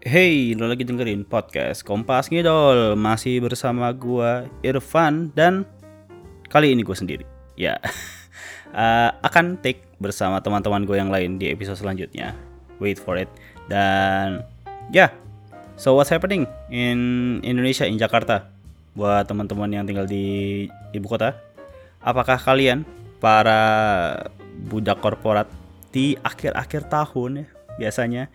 Hey, lo lagi dengerin podcast Kompas Ngidol. Masih bersama gua Irfan dan kali ini gue sendiri. Ya, uh, akan take bersama teman-teman gue yang lain di episode selanjutnya. Wait for it. Dan ya, yeah, so what's happening in Indonesia, in Jakarta? Buat teman-teman yang tinggal di ibu kota Apakah kalian para budak korporat di akhir-akhir tahun ya biasanya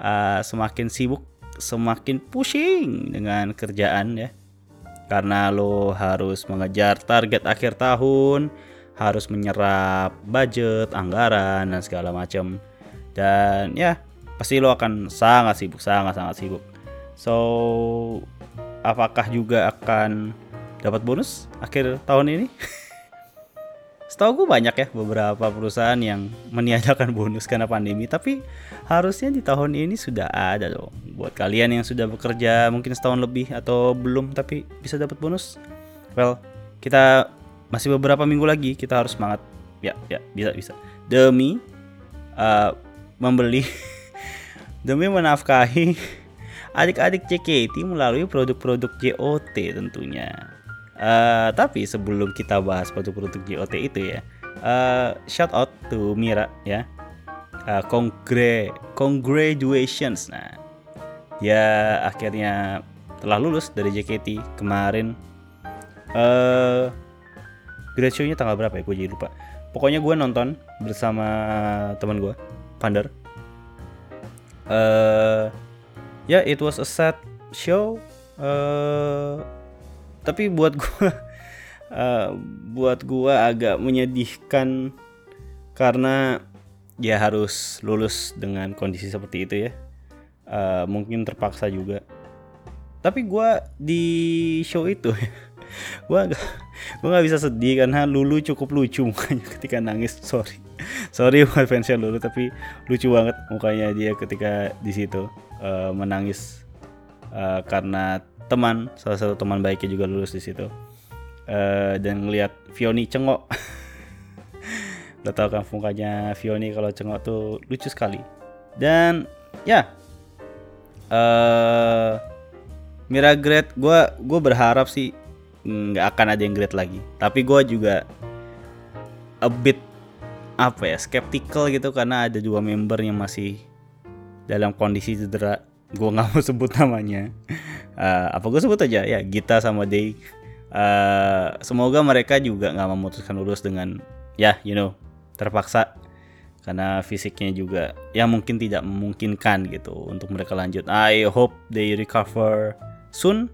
uh, semakin sibuk, semakin pusing dengan kerjaan ya. Karena lo harus mengejar target akhir tahun, harus menyerap budget, anggaran dan segala macam. Dan ya, pasti lo akan sangat sibuk, sangat-sangat sibuk. So, apakah juga akan dapat bonus akhir tahun ini? Setahu gue banyak ya beberapa perusahaan yang meniadakan bonus karena pandemi, tapi harusnya di tahun ini sudah ada loh. Buat kalian yang sudah bekerja mungkin setahun lebih atau belum tapi bisa dapat bonus. Well, kita masih beberapa minggu lagi, kita harus semangat. Ya, ya, bisa bisa. Demi uh, membeli demi menafkahi adik-adik JKT melalui produk-produk JOT tentunya. Uh, tapi sebelum kita bahas produk-produk JOT itu ya, uh, shout out to Mira ya. Uh, congre congratulations. Nah, dia akhirnya telah lulus dari JKT kemarin. Uh, grad show-nya tanggal berapa ya? Gue jadi lupa. Pokoknya gue nonton bersama teman gue, Pander. Uh, ya, yeah, it was a sad show. Uh, tapi buat gua uh, buat gua agak menyedihkan karena ya harus lulus dengan kondisi seperti itu ya. Uh, mungkin terpaksa juga. Tapi gua di show itu gua gak gue nggak bisa sedih karena Lulu cukup lucu mukanya ketika nangis. Sorry. Sorry buat fansnya Lulu tapi lucu banget mukanya dia ketika di situ uh, menangis uh, karena teman salah satu teman baiknya juga lulus di situ. Uh, dan ngelihat Fioni cengok. Udah tau kan mukanya Fioni kalau cengok tuh lucu sekali. Dan ya. Uh, Mira Great gue gue berharap sih nggak akan ada yang great lagi. Tapi gue juga a bit apa ya skeptical gitu karena ada dua member yang masih dalam kondisi cedera gue nggak mau sebut namanya. Uh, apa gue sebut aja? Ya Gita sama Day uh, semoga mereka juga nggak memutuskan lulus dengan ya you know terpaksa. Karena fisiknya juga ya mungkin tidak memungkinkan gitu untuk mereka lanjut. I hope they recover soon.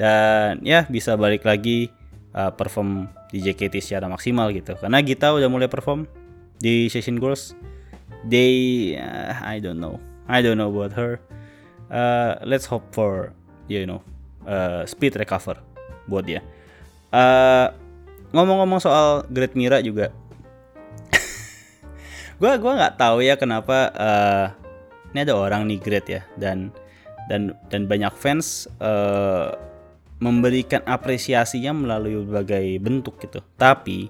Dan ya bisa balik lagi uh, perform di JKT secara maksimal gitu. Karena Gita udah mulai perform di Session Girls. They uh, I don't know. I don't know about her uh, let's hope for you know uh, speed recover buat dia. Uh, ngomong-ngomong soal Great Mira juga, gue gua nggak tahu ya kenapa uh, ini ada orang nih Great ya dan dan dan banyak fans uh, memberikan apresiasinya melalui berbagai bentuk gitu. Tapi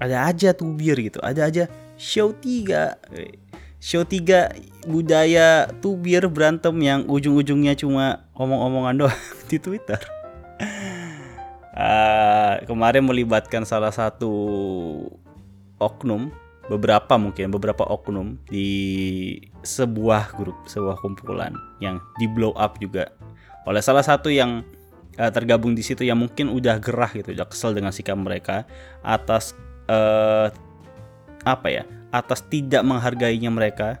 ada aja tuh bir gitu, ada aja show tiga show 3 budaya tubir berantem yang ujung-ujungnya cuma omong-omongan doang di Twitter. Uh, kemarin melibatkan salah satu oknum, beberapa mungkin beberapa oknum di sebuah grup, sebuah kumpulan yang di blow up juga oleh salah satu yang uh, tergabung di situ yang mungkin udah gerah gitu, udah kesel dengan sikap mereka atas uh, apa ya atas tidak menghargainya mereka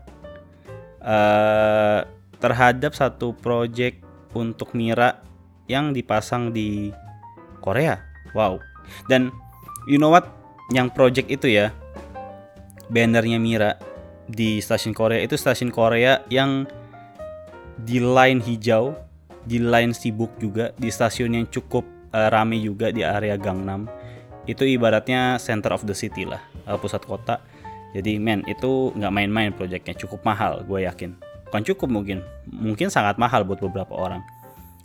uh, terhadap satu project untuk Mira yang dipasang di Korea. Wow. Dan you know what? Yang project itu ya bannernya Mira di stasiun Korea itu stasiun Korea yang di line hijau, di line sibuk juga, di stasiun yang cukup uh, rame juga di area Gangnam. Itu ibaratnya center of the city lah, uh, pusat kota jadi men itu nggak main-main proyeknya cukup mahal gue yakin. Bukan cukup mungkin, mungkin sangat mahal buat beberapa orang.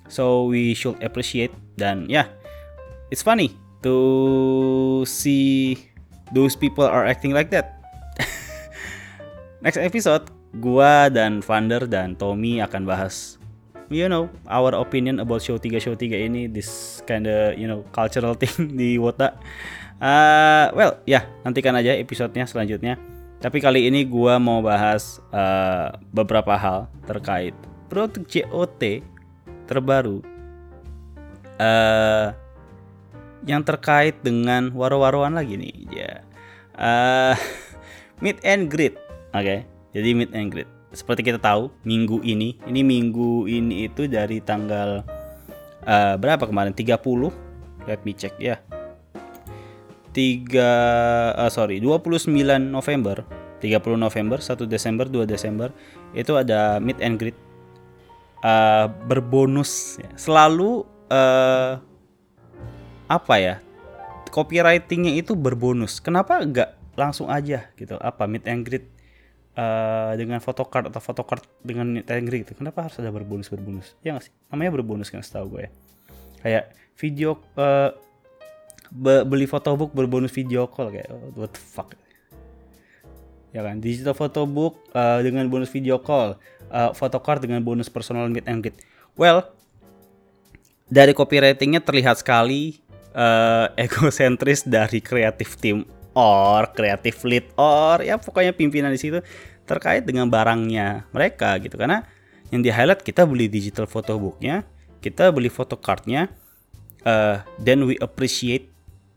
So we should appreciate dan ya yeah, it's funny to see those people are acting like that. Next episode, gua dan Vander dan Tommy akan bahas you know our opinion about show 3 show 3 ini this kinda you know cultural thing di Wota. Uh, well, ya, yeah, nantikan aja episodenya selanjutnya. Tapi kali ini gua mau bahas uh, beberapa hal terkait produk JOT terbaru. Uh, yang terkait dengan waro-waroan lagi nih ya. Uh, meet and greet oke? Okay? jadi meet and greet. Seperti kita tahu minggu ini ini minggu ini itu dari tanggal uh, berapa kemarin? 30 let me check ya 3 uh, sorry 29 November. 30 November 1 Desember 2 Desember itu ada meet and greet uh, berbonus. Selalu uh, apa ya copywritingnya itu berbonus. Kenapa nggak langsung aja gitu? Apa meet and greet uh, dengan photocard atau photocard dengan meet and greet gitu? Kenapa harus ada berbonus berbonus ya nggak sih? Namanya berbonus kan setahu gue ya. Kayak video uh, be beli photobook berbonus video call kayak oh, what the fuck? Ya kan? Digital photobook uh, dengan bonus video call uh, photocard dengan bonus personal meet and greet well dari copywritingnya terlihat sekali uh, egosentris dari kreatif tim or kreatif lead or ya pokoknya pimpinan di situ terkait dengan barangnya mereka gitu. Karena yang di highlight kita beli digital photobooknya kita beli photocardnya uh, then we appreciate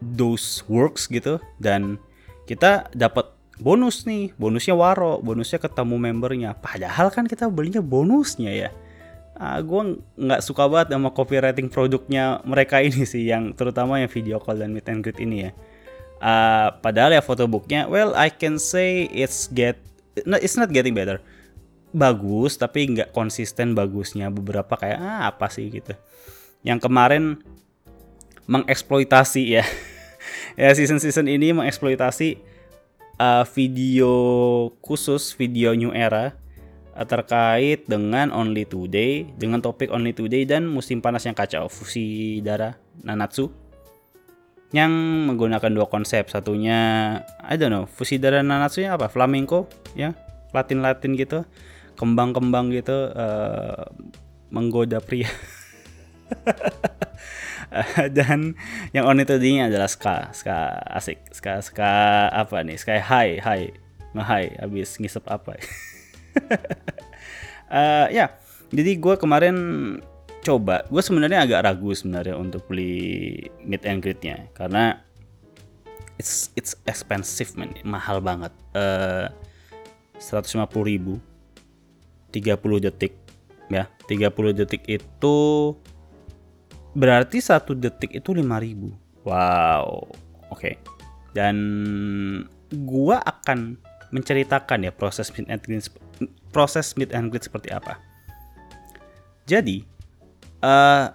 those works gitu dan kita dapat bonus nih bonusnya waro bonusnya ketemu membernya. Padahal kan kita belinya bonusnya ya. Ah, gue nggak suka banget sama copywriting produknya mereka ini sih yang terutama yang video call dan meet and greet ini ya. Uh, padahal ya photobooknya well I can say it's get it's not getting better. Bagus tapi nggak konsisten bagusnya. Beberapa kayak ah apa sih? gitu. Yang kemarin mengeksploitasi ya ya season season ini mengeksploitasi uh, video khusus video new era Eh, terkait dengan Only Today, dengan topik Only Today dan musim panas yang kacau, fusi darah Nanatsu yang menggunakan dua konsep. Satunya I don't know, fusi darah Nanatsu nya apa? Flamenco ya, Latin-Latin gitu. Kembang-kembang gitu uh, menggoda pria. dan yang Only Today nya adalah ska, ska asik, ska ska apa nih? Sky high, high, nge-high habis ngisep apa. uh, ya jadi gue kemarin coba gue sebenarnya agak ragu sebenarnya untuk beli meet and greetnya karena it's it's expensive man mahal banget uh, 150 ribu 30 detik ya 30 detik itu berarti satu detik itu 5000 wow oke okay. dan gua akan menceritakan ya proses meet and greet proses meet and greet seperti apa. Jadi uh,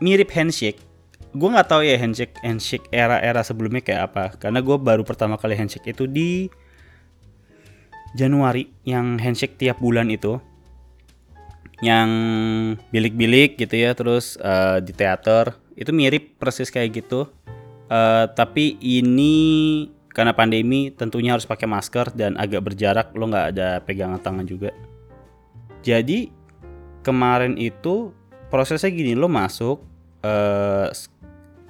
mirip handshake. Gue nggak tahu ya handshake handshake era-era sebelumnya kayak apa. Karena gue baru pertama kali handshake itu di Januari yang handshake tiap bulan itu yang bilik-bilik gitu ya terus uh, di teater itu mirip persis kayak gitu. Uh, tapi ini karena pandemi tentunya harus pakai masker dan agak berjarak lo nggak ada pegangan tangan juga. Jadi kemarin itu prosesnya gini lo masuk uh,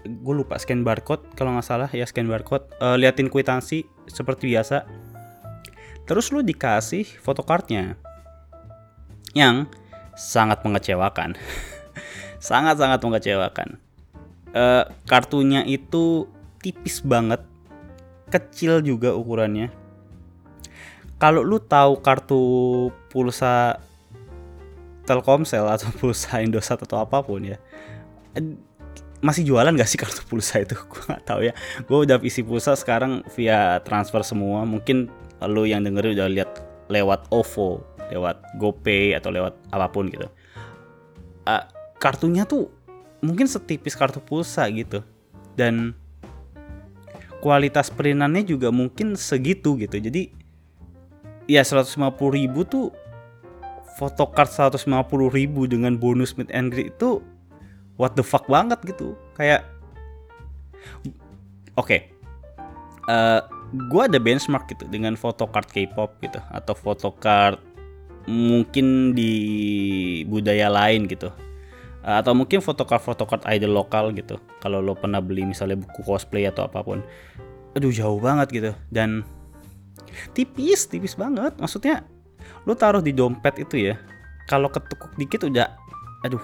gue lupa scan barcode kalau nggak salah ya scan barcode uh, liatin kwitansi seperti biasa. Terus lo dikasih photocardnya yang sangat mengecewakan sangat sangat mengecewakan uh, kartunya itu tipis banget kecil juga ukurannya. Kalau lu tahu kartu pulsa Telkomsel atau pulsa Indosat atau apa pun ya, masih jualan gak sih kartu pulsa itu? Gue nggak tahu ya. Gue udah isi pulsa sekarang via transfer semua. Mungkin lu yang dengerin udah lihat lewat OVO, lewat GoPay atau lewat apa pun gitu. Uh, kartunya tuh mungkin setipis kartu pulsa gitu. Dan kualitas perintannya juga mungkin segitu gitu jadi ya 150 ribu tuh photocard 150 ribu dengan bonus meet and greet itu what the fuck banget gitu kayak oke okay. uh, gue ada benchmark gitu dengan photocard K-pop gitu atau photocard mungkin di budaya lain gitu. Uh, atau mungkin photocard photocard idol lokal gitu. Kalau lo pernah beli misalnya buku cosplay atau apa pun. Aduh jauh banget gitu. Dan tipis tipis banget. Maksudnya lo taruh di dompet itu ya kalau ketukuk dikit udah aduh.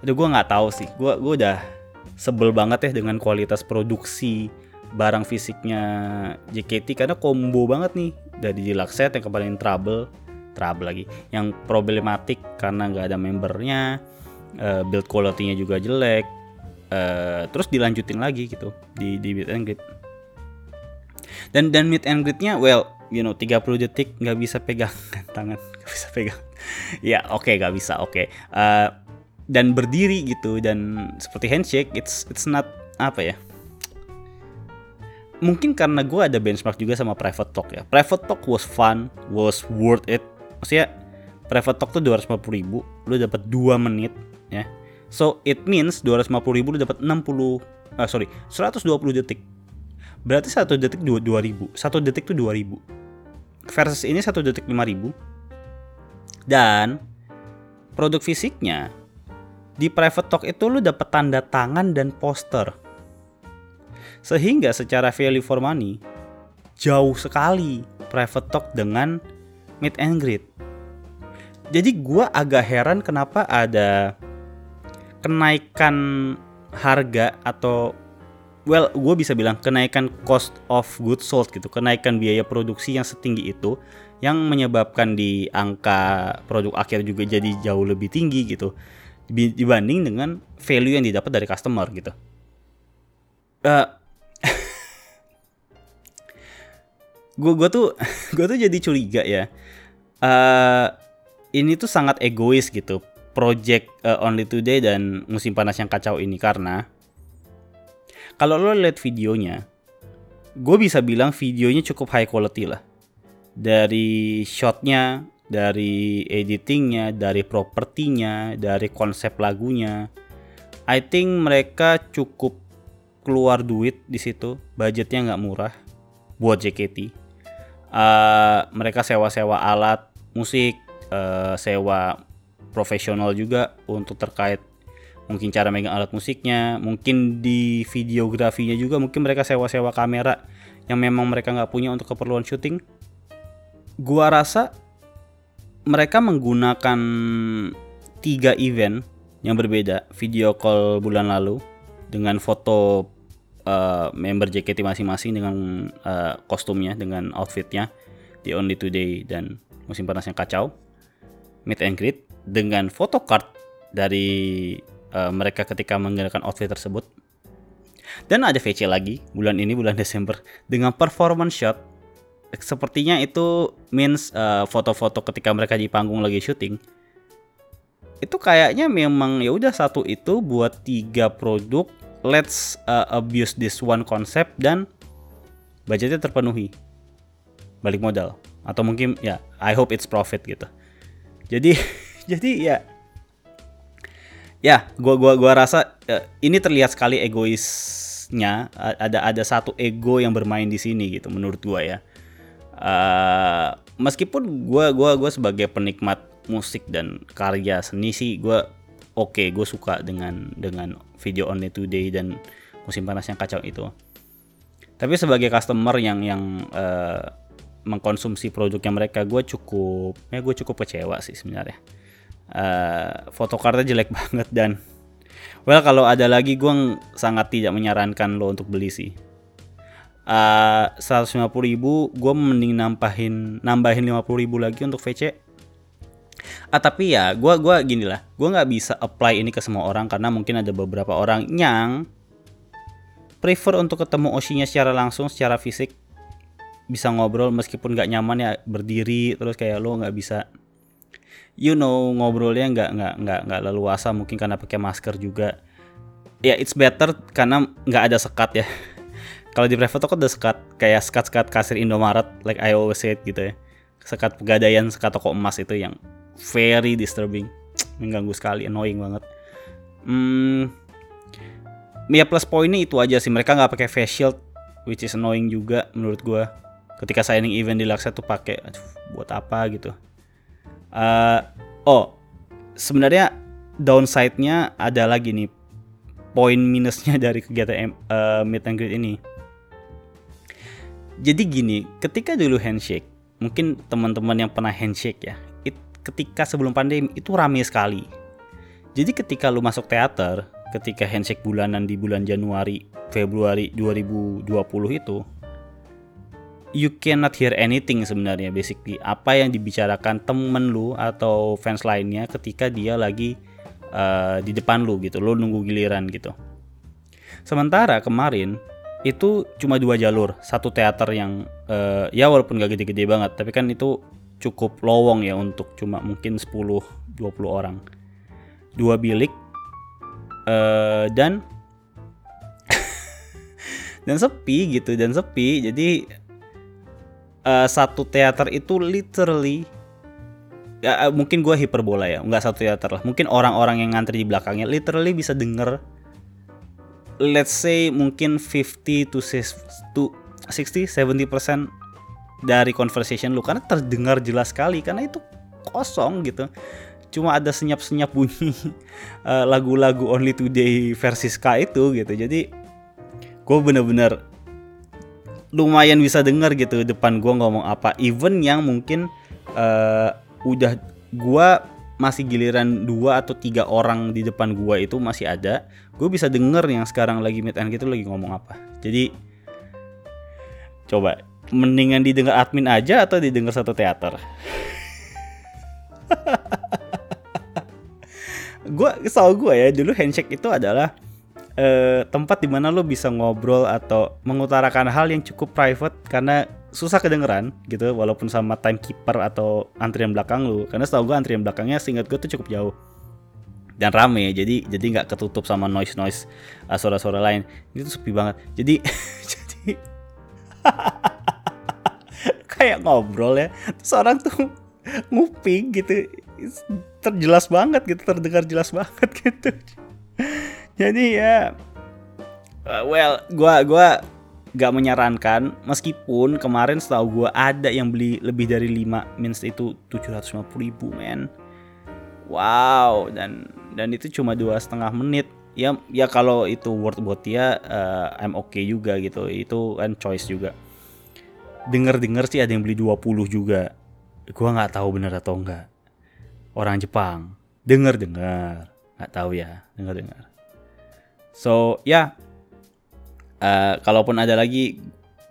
Aduh gue nggak tahu sih. Gue gue udah sebel banget ya dengan kualitas produksi barang fisiknya JKT karena combo banget nih. Dari Jilaxet yang kemarin trouble trouble lagi. Yang problematik karena nggak ada membernya uh, build quality-nya juga jelek uh, terus dilanjutin lagi gitu di di meet and greet. Dan dan meet and greetnya well you know 30 detik nggak bisa pegang tangan nggak bisa pegang. Ya oke okay, nggak bisa oke. Okay. uh, eh, dan berdiri gitu dan seperti handshake it's it's not apa ya? Mungkin karena gue ada benchmark juga sama private talk ya. Private talk was fun was worth it maksudnya private talk tuh 250 ribu lu dapat 2 menit ya. So it means 250 ribu lu dapat 60 uh, sorry 120 detik. Berarti satu detik 2 2000 satu detik tuh 2000 versus ini satu detik 5000 dan produk fisiknya di private talk itu lu dapat tanda tangan dan poster. Sehingga secara value for money jauh sekali private talk dengan meet and greet. Jadi gue agak heran kenapa ada kenaikan harga atau well gue bisa bilang kenaikan cost of goods sold gitu kenaikan biaya produksi yang setinggi itu yang menyebabkan di angka produk akhir juga jadi jauh lebih tinggi gitu dibanding dengan value yang didapat dari customer gitu. Uh, gue gue tuh gue tuh jadi curiga ya. Uh, ini tuh sangat egois gitu project uh, only today dan musim panas yang kacau ini karena kalau lo lihat videonya gue bisa bilang videonya cukup high quality lah. Dari shotnya dari editingnya dari propertinya dari konsep lagunya. I think mereka cukup keluar duit di situ budgetnya nggak murah buat JKT uh, mereka sewa-sewa alat musik, uh, sewa profesional juga untuk terkait mungkin cara megang alat musiknya, mungkin di videografinya juga mungkin mereka sewa-sewa kamera yang memang mereka nggak punya untuk keperluan syuting. Gua rasa mereka menggunakan tiga event yang berbeda video call bulan lalu dengan foto uh, member JKT masing-masing dengan uh, kostumnya, dengan outfitnya di Only Today dan musim panas yang kacau, meet and greet dengan photocard dari uh, mereka ketika menggunakan outfit tersebut. Dan ada VC lagi bulan ini bulan Desember dengan performance shot. Sepertinya itu means foto-foto uh, ketika mereka di panggung lagi syuting. Itu kayaknya memang ya udah satu itu buat tiga produk let's uh, abuse this one concept dan budgetnya terpenuhi. Balik modal. Atau mungkin ya I hope it's profit gitu. Jadi jadi ya. Ya gua gua gua rasa uh, ini terlihat sekali egoisnya. Ada ada satu ego yang bermain di sini gitu menurut gua ya. Uh, meskipun gua gua gua sebagai penikmat musik dan karya seni sih gua oke okay, gue suka dengan dengan video only today dan musim panas yang kacau itu. Tapi sebagai customer yang yang uh, mengkonsumsi produknya mereka gue cukup ya gue cukup kecewa sih sebenarnya. Uh, fotokartnya jelek banget dan well kalau ada lagi gue sangat tidak menyarankan lo untuk beli sih. Uh, 150 ribu gue mending nambahin nambahin 50 ribu lagi untuk VC ah tapi ya gue gua gini lah. Gue nggak bisa apply ini ke semua orang karena mungkin ada beberapa orang yang prefer untuk ketemu Oshinya secara langsung secara fisik bisa ngobrol meskipun nggak nyaman ya berdiri terus kayak lo nggak bisa you know ngobrolnya nggak nggak nggak nggak leluasa mungkin karena pakai masker juga. Ya it's better karena nggak ada sekat ya. Kalau di private toko ada sekat kayak sekat-sekat kasir Indomaret like I always say it gitu ya. Sekat pegadaian sekat toko emas itu yang very disturbing. Mengganggu sekali annoying banget. Hmm, ya plus poinnya itu aja sih. Mereka nggak pakai face shield which is annoying juga menurut gue ketika signing event di Laksa tuh pakai buat apa gitu. Uh, oh sebenarnya downside-nya ada lagi nih. Poin minusnya dari kegiatan uh, meet and greet ini. Jadi gini ketika dulu handshake mungkin teman-teman yang pernah handshake ya ketika sebelum pandemi itu rame sekali. Jadi ketika lu masuk teater ketika handshake bulanan di bulan Januari Februari 2020 itu you cannot hear anything sebenarnya basically. Apa yang dibicarakan temen lu atau fans lainnya ketika dia lagi uh, di depan lu gitu lu nunggu giliran gitu. Sementara kemarin itu cuma dua jalur. Satu teater yang uh, ya walaupun gak gede-gede banget tapi kan itu cukup lowong ya untuk cuma mungkin 10-20 orang. Dua bilik uh, dan dan sepi gitu dan sepi. Jadi uh, satu teater itu literally ya uh, mungkin gue hiperbola ya nggak satu teater lah. Mungkin orang-orang yang ngantri di belakangnya literally bisa denger let's say mungkin 50 to 60 70 dari conversation lu karena terdengar jelas sekali karena itu kosong gitu. Cuma ada senyap-senyap bunyi uh, lagu-lagu Only Today versi Ska itu gitu. Jadi gue bener-bener lumayan bisa denger gitu depan gue ngomong apa. Even yang mungkin uh, udah gue masih giliran dua atau tiga orang di depan gue itu masih ada gue bisa denger yang sekarang lagi meet and gitu lagi ngomong apa. Jadi coba mendingan didengar admin aja atau didengar satu teater? Gue soal gue ya dulu handshake itu adalah uh, tempat di mana lo bisa ngobrol atau mengutarakan hal yang cukup private karena susah kedengeran gitu walaupun sama timekeeper atau antrian belakang lu karena setahu gue antrian belakangnya singkat gue tuh cukup jauh. Dan rame jadi jadi nggak ketutup sama noise noise uh, suara-suara lain. Itu sepi banget. Jadi jadi kayak ngobrol ya. Terus orang tuh nguping gitu. Terjelas banget gitu terdengar jelas banget gitu. Jadi ya uh, well gua gua gak menyarankan. Meskipun kemarin setahu gua ada yang beli lebih dari 5 mins itu 750 ribu men. Wow dan dan itu cuma dua setengah menit. Ya ya kalau itu worth buat dia uh, I'm okay juga gitu. Itu kan choice juga denger denger sih ada yang beli 20 juga. Gua nggak tahu bener atau enggak orang Jepang. Denger dengar nggak tahu ya. Denger dengar so ya. Yeah, uh, kalaupun ada lagi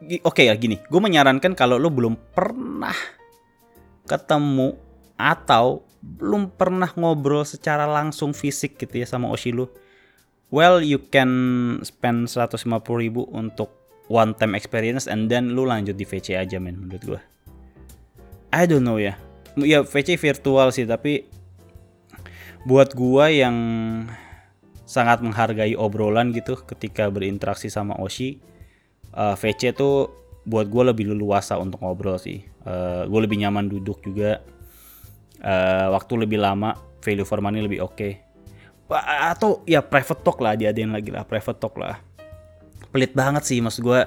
oke okay ya gini. Gue menyarankan kalau lo belum pernah ketemu atau belum pernah ngobrol secara langsung fisik gitu ya sama Oshi lo well you can spend 150 ribu untuk one time experience and then lu lanjut di VC aja men menurut gue I don't know ya. Ya VC virtual sih tapi buat gua yang sangat menghargai obrolan gitu ketika berinteraksi sama Oshi uh, VC tuh buat gue lebih leluasa untuk ngobrol sih. Uh, gue lebih nyaman duduk juga. Uh, waktu lebih lama value for money lebih oke. Okay. atau ya private talk lah dia ada yang lagi lah private talk lah pelit banget sih maksud gue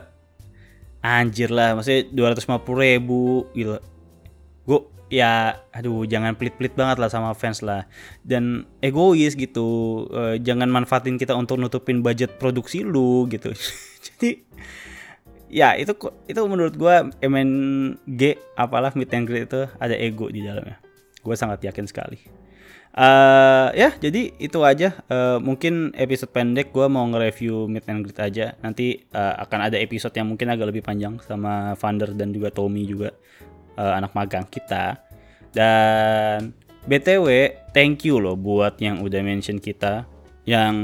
anjir lah maksudnya 250 ribu gitu. Gue ya aduh jangan pelit-pelit banget lah sama fans lah. Dan egois gitu uh, jangan manfaatin kita untuk nutupin budget produksi lu gitu. Jadi ya itu itu menurut gue MNG apalah meet and greet itu ada ego di dalamnya. Gue sangat yakin sekali uh, ya jadi itu aja uh, mungkin episode pendek gue mau nge-review meet and greet aja nanti uh, akan ada episode yang mungkin agak lebih panjang sama Vander dan juga Tommy juga uh, anak magang kita. Dan BTW, thank you loh buat yang udah mention kita yang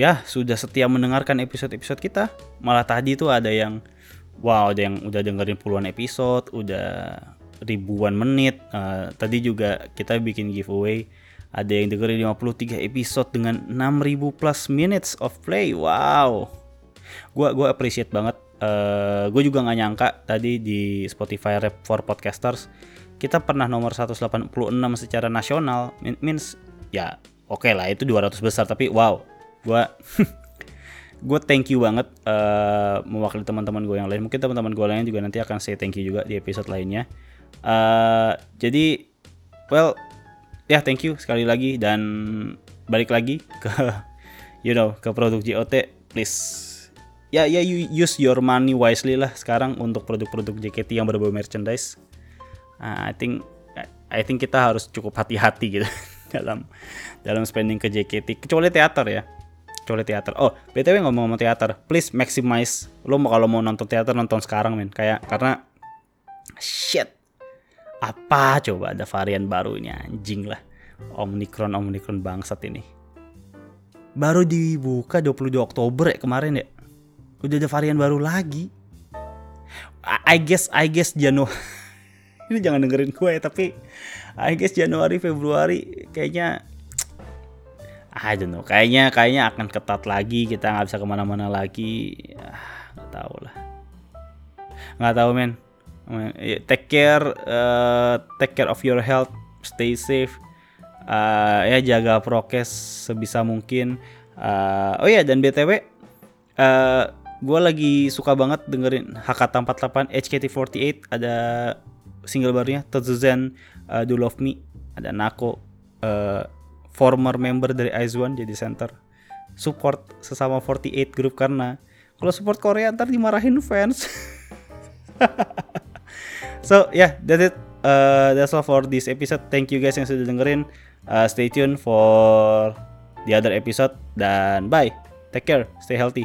ya sudah setia mendengarkan episode-episode kita. Malah tadi tuh ada yang wow, ada yang udah dengerin puluhan episode, udah ribuan menit. Uh, tadi juga kita bikin giveaway ada yang dengerin 53 episode dengan 6000 plus minutes of play. Wow. Gua gua appreciate banget uh, eh, gue juga nggak nyangka tadi di Spotify Rap for Podcasters kita pernah nomor 186 secara nasional means ya oke okay lah itu 200 besar tapi wow gue gue thank you banget uh, mewakili teman-teman gue yang lain mungkin teman-teman gue lain juga nanti akan say thank you juga di episode lainnya uh, jadi well ya yeah, thank you sekali lagi dan balik lagi ke you know ke produk JOT please. Ya ya you use your money wisely lah sekarang untuk produk-produk JKT yang berbau merchandise. Uh, I think I think kita harus cukup hati-hati gitu dalam dalam spending ke JKT kecuali teater ya. Kecuali teater. Oh btw ngomong-ngomong teater please maximize. Lo kalau mau nonton teater nonton sekarang men. Kayak karena shit apa coba ada varian baru ini anjing lah. Omicron Omicron bangsat ini. Baru dibuka 22 Oktober ya kemarin ya. Udah ada varian baru lagi. I guess I guess Januari ini jangan dengerin gue ya tapi I guess Januari Februari kayaknya I don't know. Kayaknya kayaknya akan ketat lagi kita nggak bisa ke mana-mana lagi. Ah, nggak tahu lah. Nggak tahu men take care uh, take care of your health stay safe. Uh, ya jaga prokes sebisa mungkin. Uh, oh ya dan btw uh, gue lagi suka banget dengerin Hakata 48 HKT48 ada single barunya Tetsuzen uh, Do Love Me ada Nako uh, former member dari One jadi center. Support sesama 48 grup karena kalau support Korea ntar dimarahin fans so yeah that's it. Uh, that's all for this episode. Thank you guys yang sudah dengerin. Uh, stay tuned for the other episode. Dan bye. Take care. Stay healthy